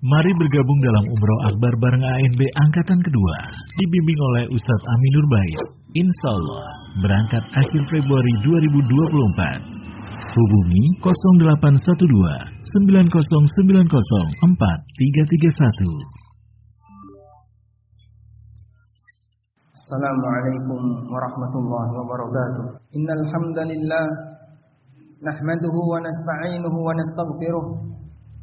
Mari bergabung dalam Umroh Akbar bareng ANB Angkatan Kedua, dibimbing oleh Ustadz Aminur Baik. Insya Allah, berangkat akhir Februari 2024. Hubungi 0812 9090 4331. Assalamualaikum warahmatullahi wabarakatuh. Innal hamdalillah nahmaduhu wa nasta'inuhu wa nastaghfiruh.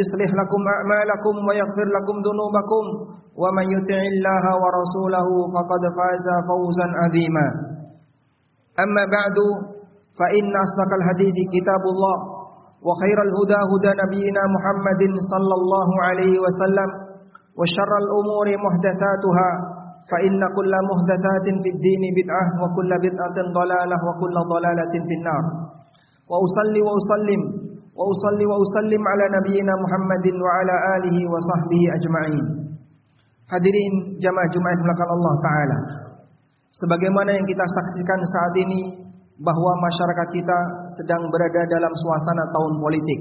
يصلح لكم أعمالكم ويغفر لكم ذنوبكم ومن يطع الله ورسوله فقد فاز فوزا عظيما. أما بعد فإن أصدق الحديث كتاب الله وخير الهدى هدى نبينا محمد صلى الله عليه وسلم وشر الأمور محدثاتها فإن كل محدثات في الدين بدعة وكل بدعة ضلالة وكل ضلالة في النار. وأصلي وأسلم وأصلي وأسلم على نبينا محمد وعلى آله وصحبه أجمعين Hadirin jamaah Jumat belakang Allah Ta'ala Sebagaimana yang kita saksikan saat ini Bahwa masyarakat kita sedang berada dalam suasana tahun politik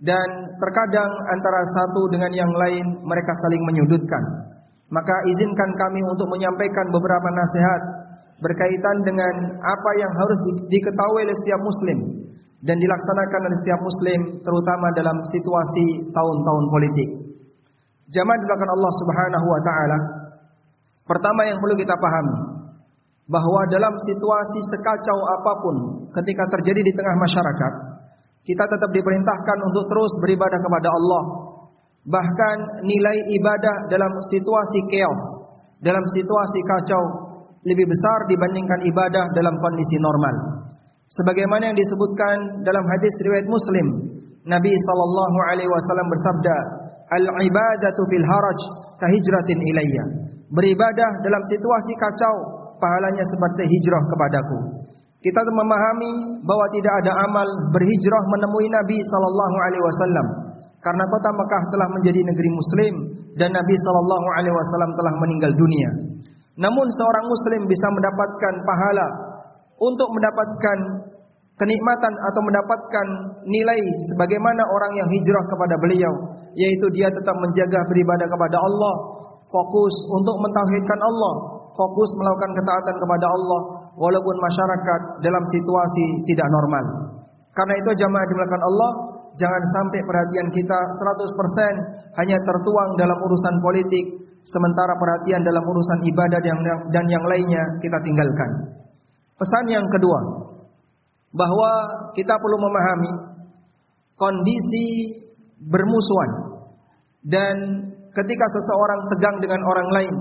Dan terkadang antara satu dengan yang lain mereka saling menyudutkan Maka izinkan kami untuk menyampaikan beberapa nasihat Berkaitan dengan apa yang harus diketahui oleh setiap muslim Dan dilaksanakan oleh setiap muslim Terutama dalam situasi tahun-tahun politik Jamaah belakang Allah Subhanahu wa taala. Pertama yang perlu kita pahami bahwa dalam situasi sekacau apa pun ketika terjadi di tengah masyarakat, kita tetap diperintahkan untuk terus beribadah kepada Allah. Bahkan nilai ibadah dalam situasi chaos, dalam situasi kacau lebih besar dibandingkan ibadah dalam kondisi normal. Sebagaimana yang disebutkan dalam hadis riwayat Muslim, Nabi sallallahu alaihi wasallam bersabda, Al-ibadatu fil haraj kahijratin ilayya. Beribadah dalam situasi kacau pahalanya seperti hijrah kepadaku. Kita memahami bahwa tidak ada amal berhijrah menemui Nabi sallallahu alaihi wasallam karena kota Mekah telah menjadi negeri muslim dan Nabi sallallahu alaihi wasallam telah meninggal dunia. Namun seorang muslim bisa mendapatkan pahala untuk mendapatkan kenikmatan atau mendapatkan nilai sebagaimana orang yang hijrah kepada beliau yaitu dia tetap menjaga beribadah kepada Allah fokus untuk mentauhidkan Allah fokus melakukan ketaatan kepada Allah walaupun masyarakat dalam situasi tidak normal. Karena itu jamaah dimulakan Allah jangan sampai perhatian kita 100% hanya tertuang dalam urusan politik sementara perhatian dalam urusan ibadah dan yang lainnya kita tinggalkan pesan yang kedua bahwa kita perlu memahami kondisi bermusuhan dan ketika seseorang tegang dengan orang lain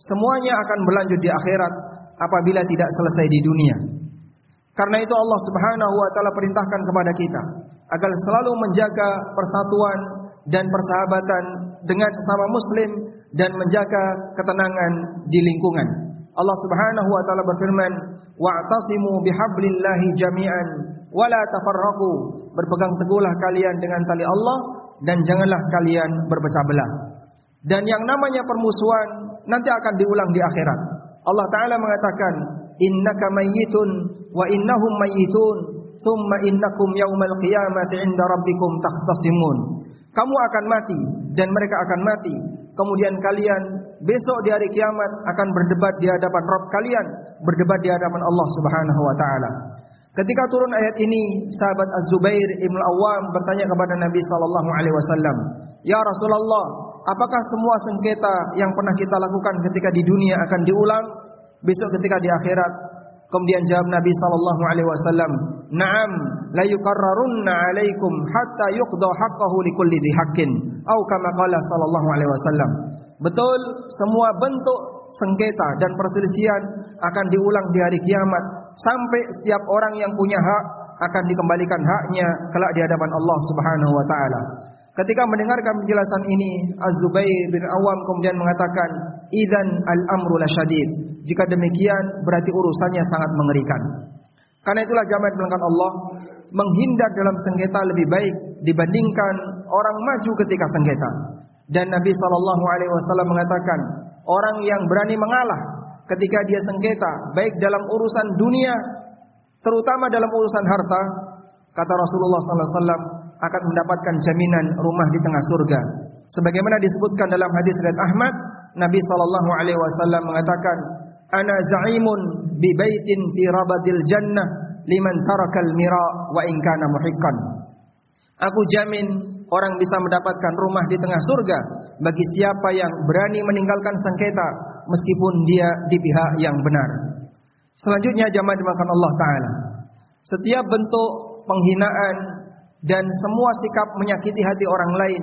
semuanya akan berlanjut di akhirat apabila tidak selesai di dunia. Karena itu Allah Subhanahu wa taala perintahkan kepada kita agar selalu menjaga persatuan dan persahabatan dengan sesama muslim dan menjaga ketenangan di lingkungan. Allah Subhanahu wa taala berfirman, "Wa'tasimu bihablillahi jami'an wa la tafarraqu." Berpegang teguhlah kalian dengan tali Allah dan janganlah kalian berpecah belah. Dan yang namanya permusuhan nanti akan diulang di akhirat. Allah taala mengatakan, "Innaka mayyitun wa innahum mayyitun, thumma innakum yaumal qiyamati 'inda rabbikum takhtasimun." Kamu akan mati dan mereka akan mati. Kemudian kalian besok di hari kiamat akan berdebat di hadapan Rabb kalian, berdebat di hadapan Allah Subhanahu wa taala. Ketika turun ayat ini, sahabat Az-Zubair Ibn Awam bertanya kepada Nabi sallallahu alaihi wasallam, "Ya Rasulullah, apakah semua sengketa yang pernah kita lakukan ketika di dunia akan diulang besok ketika di akhirat?" Kemudian jawab Nabi sallallahu alaihi wasallam, Naam, la yukarrarunna 'alaikum hatta yuqda haqqahu likulli dhi haqqin. Au kama qala sallallahu alaihi wasallam. Betul, semua bentuk sengketa dan perselisihan akan diulang di hari kiamat sampai setiap orang yang punya hak akan dikembalikan haknya kelak di hadapan Allah Subhanahu wa taala. Ketika mendengarkan penjelasan ini, Az-Zubair bin Awam kemudian mengatakan, "Idzan al-amru lasyadid." Jika demikian, berarti urusannya sangat mengerikan. Karena itulah jamaah belakang Allah menghindar dalam sengketa lebih baik dibandingkan orang maju ketika sengketa. Dan Nabi Shallallahu Alaihi Wasallam mengatakan, orang yang berani mengalah ketika dia sengketa, baik dalam urusan dunia, terutama dalam urusan harta, kata Rasulullah SAW akan mendapatkan jaminan rumah di tengah surga. Sebagaimana disebutkan dalam hadis riwayat Ahmad, Nabi Shallallahu Alaihi Wasallam mengatakan, "Ana za'imun bi baitin fi rabadil jannah liman tarakal mira wa in kana muhiqqan." Aku jamin orang bisa mendapatkan rumah di tengah surga bagi siapa yang berani meninggalkan sengketa meskipun dia di pihak yang benar. Selanjutnya jamaah dimakan Allah taala. Setiap bentuk penghinaan dan semua sikap menyakiti hati orang lain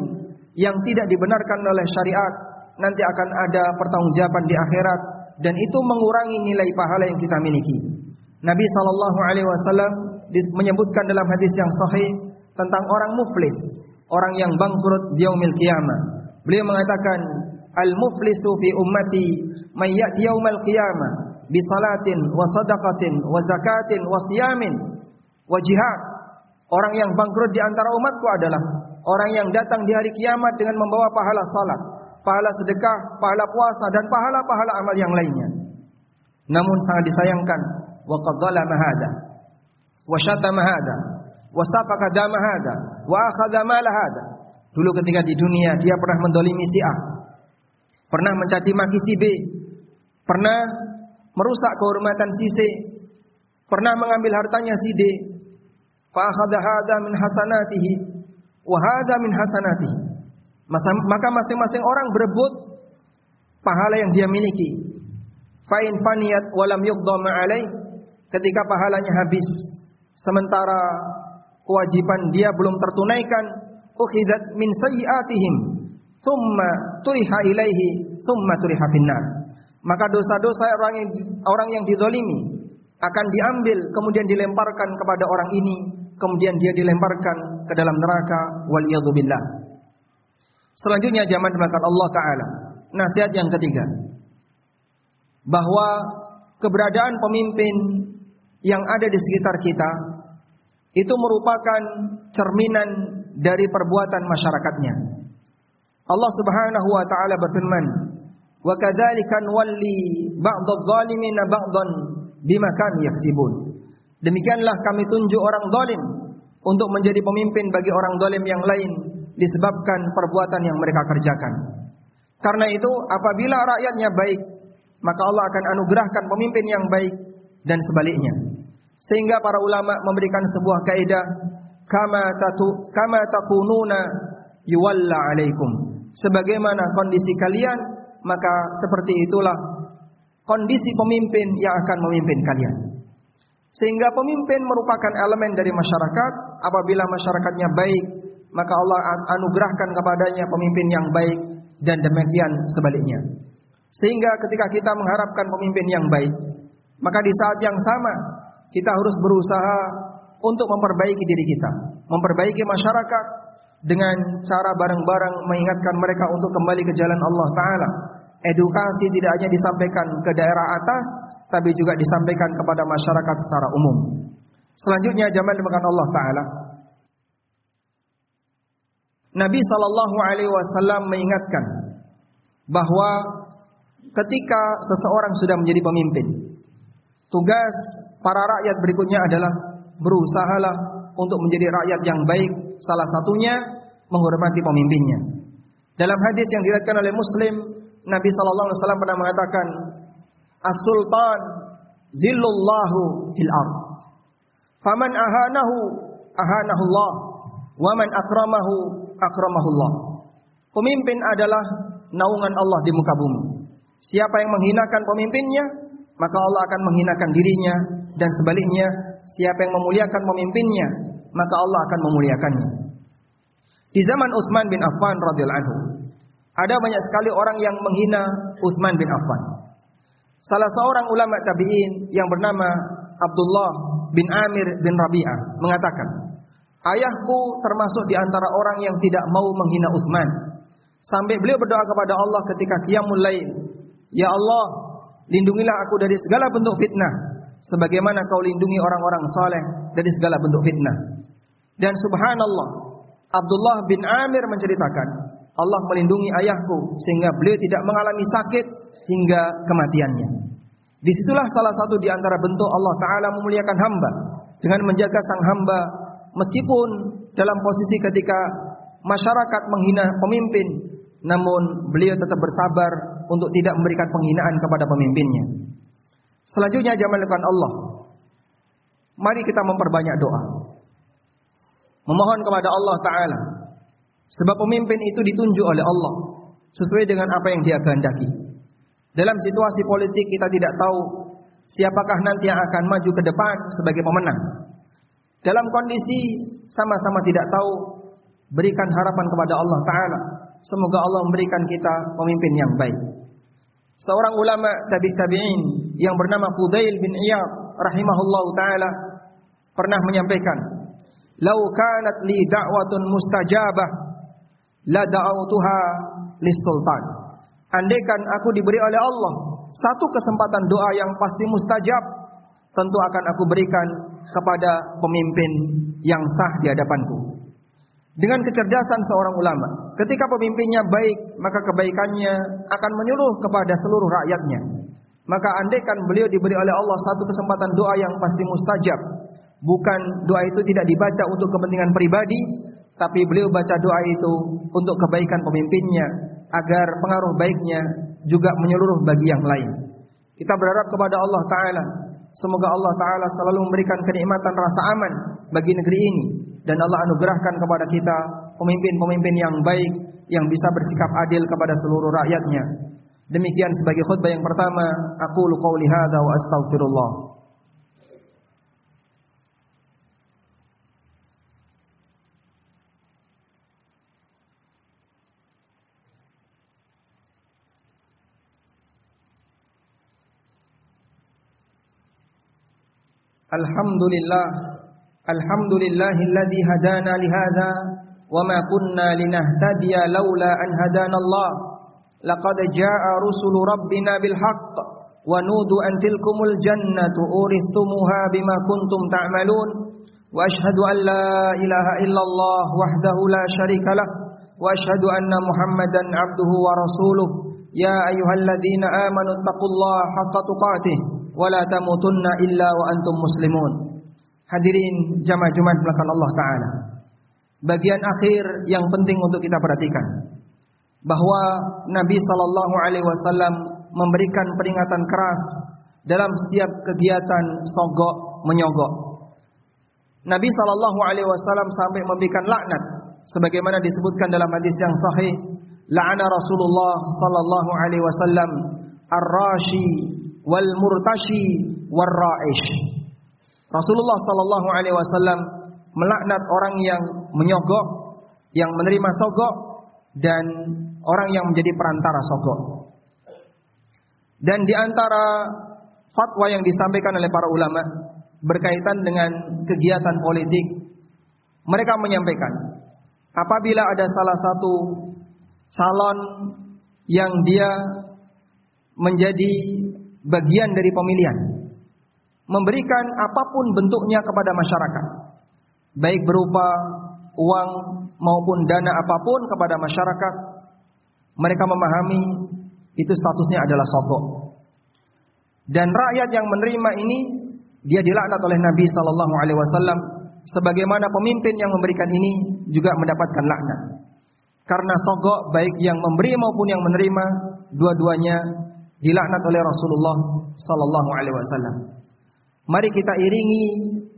yang tidak dibenarkan oleh syariat nanti akan ada pertanggungjawaban di akhirat dan itu mengurangi nilai pahala yang kita miliki. Nabi sallallahu alaihi wasallam menyebutkan dalam hadis yang sahih tentang orang muflis, orang yang bangkrut di yaumil qiyamah. Beliau mengatakan, "Al-muflisu fi ummati may ya'ti yaumal qiyamah bi salatin wa sadaqatin wa zakatin wa siyamin wa jihad." Orang yang bangkrut di antara umatku adalah orang yang datang di hari kiamat dengan membawa pahala salat, pahala sedekah, pahala puasa dan pahala-pahala amal yang lainnya. Namun sangat disayangkan wa qad zalama hada wa syatama wa safaka dama hada. Wa. Dulu ketika di dunia dia pernah mendolimi si A, pernah mencaci maki si B, pernah merusak kehormatan si C, pernah mengambil hartanya si D, fa akhadha min hasanatihi. Wa hada min hasanatihi. Maka masing-masing orang berebut pahala yang dia miliki. Fa'in faniyat walam yuqda ma'alai. Ketika pahalanya habis sementara kewajiban dia belum tertunaikan ukhidat min sayyiatihim thumma turiha ilaihi thumma turiha finnar. Maka dosa-dosa orang yang orang yang dizalimi akan diambil kemudian dilemparkan kepada orang ini kemudian dia dilemparkan ke dalam neraka wal billah. Selanjutnya zaman dimakan Allah taala. Nasihat yang ketiga. Bahwa keberadaan pemimpin yang ada di sekitar kita itu merupakan cerminan dari perbuatan masyarakatnya. Allah Subhanahu wa taala berfirman, "Wa kadzalika nuwalli ba'dadh dhalimina ba'dhan bima yaksibun." Demikianlah kami tunjuk orang zalim untuk menjadi pemimpin bagi orang zalim yang lain disebabkan perbuatan yang mereka kerjakan. Karena itu apabila rakyatnya baik, maka Allah akan anugerahkan pemimpin yang baik dan sebaliknya. Sehingga para ulama memberikan sebuah kaidah kama tatu kama takununa yuwalla alaikum. Sebagaimana kondisi kalian, maka seperti itulah kondisi pemimpin yang akan memimpin kalian. Sehingga pemimpin merupakan elemen dari masyarakat. Apabila masyarakatnya baik, maka Allah anugerahkan kepadanya pemimpin yang baik dan demikian sebaliknya. Sehingga ketika kita mengharapkan pemimpin yang baik, maka di saat yang sama kita harus berusaha untuk memperbaiki diri kita, memperbaiki masyarakat dengan cara bareng-bareng mengingatkan mereka untuk kembali ke jalan Allah taala. Edukasi tidak hanya disampaikan ke daerah atas, tapi juga disampaikan kepada masyarakat secara umum. Selanjutnya jamaah dimakan Allah taala. Nabi sallallahu alaihi wasallam mengingatkan bahwa ketika seseorang sudah menjadi pemimpin, tugas para rakyat berikutnya adalah berusahalah untuk menjadi rakyat yang baik. Salah satunya menghormati pemimpinnya. Dalam hadis yang diriwayatkan oleh Muslim, Nabi sallallahu alaihi wasallam pernah mengatakan, "As-sultan zillullahu fil ard. Faman ahanahu ahanahu Allah, wa man akramahu akramahullah." Pemimpin adalah naungan Allah di muka bumi. Siapa yang menghinakan pemimpinnya, maka Allah akan menghinakan dirinya dan sebaliknya siapa yang memuliakan pemimpinnya, maka Allah akan memuliakannya. Di zaman Utsman bin Affan radhiyallahu anhu, ada banyak sekali orang yang menghina Utsman bin Affan. Salah seorang ulama tabi'in yang bernama Abdullah bin Amir bin Rabi'ah mengatakan, "Ayahku termasuk di antara orang yang tidak mau menghina Utsman." Sampai beliau berdoa kepada Allah ketika qiyamul lail, "Ya Allah, lindungilah aku dari segala bentuk fitnah, sebagaimana Kau lindungi orang-orang saleh dari segala bentuk fitnah." Dan subhanallah, Abdullah bin Amir menceritakan, Allah melindungi ayahku sehingga beliau tidak mengalami sakit hingga kematiannya. Di situlah salah satu di antara bentuk Allah Ta'ala memuliakan hamba dengan menjaga sang hamba meskipun dalam posisi ketika masyarakat menghina pemimpin namun beliau tetap bersabar untuk tidak memberikan penghinaan kepada pemimpinnya. Selanjutnya jamaah Allah. Mari kita memperbanyak doa. Memohon kepada Allah Ta'ala. Sebab pemimpin itu ditunjuk oleh Allah. Sesuai dengan apa yang dia kehendaki. Dalam situasi politik kita tidak tahu siapakah nanti yang akan maju ke depan sebagai pemenang. Dalam kondisi sama-sama tidak tahu, berikan harapan kepada Allah Ta'ala. Semoga Allah memberikan kita pemimpin yang baik. Seorang ulama tabi tabi'in yang bernama Fudail bin Iyad rahimahullah taala pernah menyampaikan, "Lau kanat li da'watun mustajabah la da'autuha lis sultan." Andaikan aku diberi oleh Allah satu kesempatan doa yang pasti mustajab, tentu akan aku berikan kepada pemimpin yang sah di hadapanku. Dengan kecerdasan seorang ulama, ketika pemimpinnya baik, maka kebaikannya akan menyuruh kepada seluruh rakyatnya. Maka andaikan beliau diberi oleh Allah satu kesempatan doa yang pasti mustajab, bukan doa itu tidak dibaca untuk kepentingan pribadi, tapi beliau baca doa itu untuk kebaikan pemimpinnya, agar pengaruh baiknya juga menyeluruh bagi yang lain. Kita berharap kepada Allah Ta'ala Semoga Allah Ta'ala selalu memberikan kenikmatan rasa aman bagi negeri ini dan Allah anugerahkan kepada kita pemimpin-pemimpin yang baik yang bisa bersikap adil kepada seluruh rakyatnya. Demikian sebagai khutbah yang pertama, aku qauli hadza wa astaghfirullah. Alhamdulillah الحمد لله الذي هدانا لهذا وما كنا لنهتدي لولا أن هدانا الله لقد جاء رسل ربنا بالحق ونودوا أن تلكم الجنة أورثتموها بما كنتم تعملون وأشهد أن لا إله إلا الله وحده لا شريك له وأشهد أن محمدا عبده ورسوله يا أيها الذين آمنوا اتقوا الله حق تقاته tamutunna illa wa antum muslimun. Hadirin jamaah Jumat belakang Allah taala. Bagian akhir yang penting untuk kita perhatikan bahwa Nabi sallallahu alaihi wasallam memberikan peringatan keras dalam setiap kegiatan sogok menyogok. Nabi sallallahu alaihi wasallam sampai memberikan laknat sebagaimana disebutkan dalam hadis yang sahih, la'ana Rasulullah sallallahu alaihi wasallam ar-rashi wal murtashi war ra'ish. Rasulullah sallallahu alaihi wasallam melaknat orang yang menyogok, yang menerima sogok dan orang yang menjadi perantara sogok. Dan di antara fatwa yang disampaikan oleh para ulama berkaitan dengan kegiatan politik, mereka menyampaikan apabila ada salah satu calon yang dia menjadi bagian dari pemilihan. Memberikan apa pun bentuknya kepada masyarakat. Baik berupa uang maupun dana apa pun kepada masyarakat. Mereka memahami itu statusnya adalah sokok. Dan rakyat yang menerima ini dia dilaknat oleh Nabi Sallallahu Alaihi Wasallam sebagaimana pemimpin yang memberikan ini juga mendapatkan laknat. Karena sogok baik yang memberi maupun yang menerima dua-duanya dilaknat oleh Rasulullah sallallahu alaihi wasallam. Mari kita iringi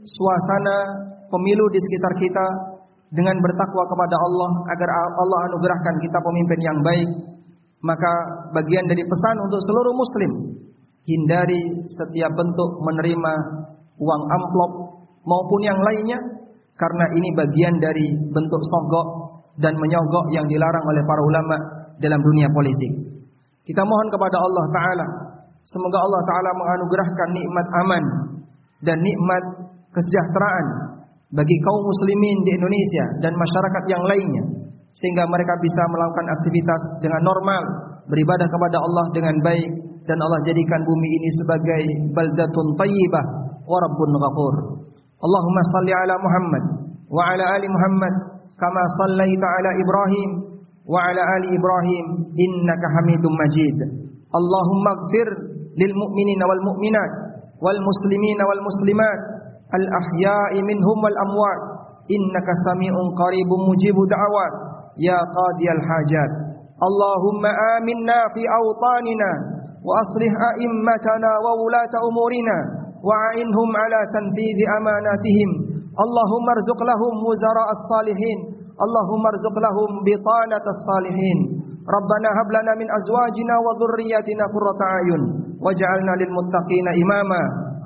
suasana pemilu di sekitar kita dengan bertakwa kepada Allah agar Allah anugerahkan kita pemimpin yang baik. Maka bagian dari pesan untuk seluruh muslim hindari setiap bentuk menerima uang amplop maupun yang lainnya karena ini bagian dari bentuk sogok dan menyogok yang dilarang oleh para ulama dalam dunia politik. Kita mohon kepada Allah Ta'ala Semoga Allah Ta'ala menganugerahkan nikmat aman dan nikmat kesejahteraan bagi kaum muslimin di Indonesia dan masyarakat yang lainnya sehingga mereka bisa melakukan aktivitas dengan normal, beribadah kepada Allah dengan baik dan Allah jadikan bumi ini sebagai baldatun tayyibah wa rabbun ghafur. Allahumma salli ala Muhammad wa ala ali Muhammad kama sallaita ala Ibrahim wa ala ali Ibrahim innaka Hamidum Majid. Allahumma ighfir lil mu'minina wal mu'minat والمسلمين والمسلمات الأحياء منهم والأموات. إنك سميع قريب مجيب دعوات. يا قاضي الحاجات اللهم آمنا في أوطاننا وأصلح أئمتنا وولاة أمورنا وعينهم على تنفيذ أماناتهم. اللهم ارزق لهم وزراء الصالحين. اللهم ارزق لهم بطانة الصالحين. ربنا هب لنا من أزواجنا وذرياتنا قرة أعين واجعلنا للمتقين إماما.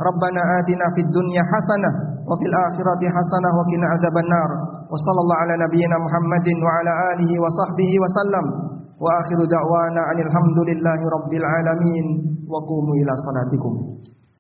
ربنا آتنا في الدنيا حسنة وفي الآخرة حسنة وقنا عذاب النار. وصلى الله على نبينا محمد وعلى آله وصحبه وسلم. وآخر دعوانا أن الحمد لله رب العالمين. وقوموا إلى صلاتكم.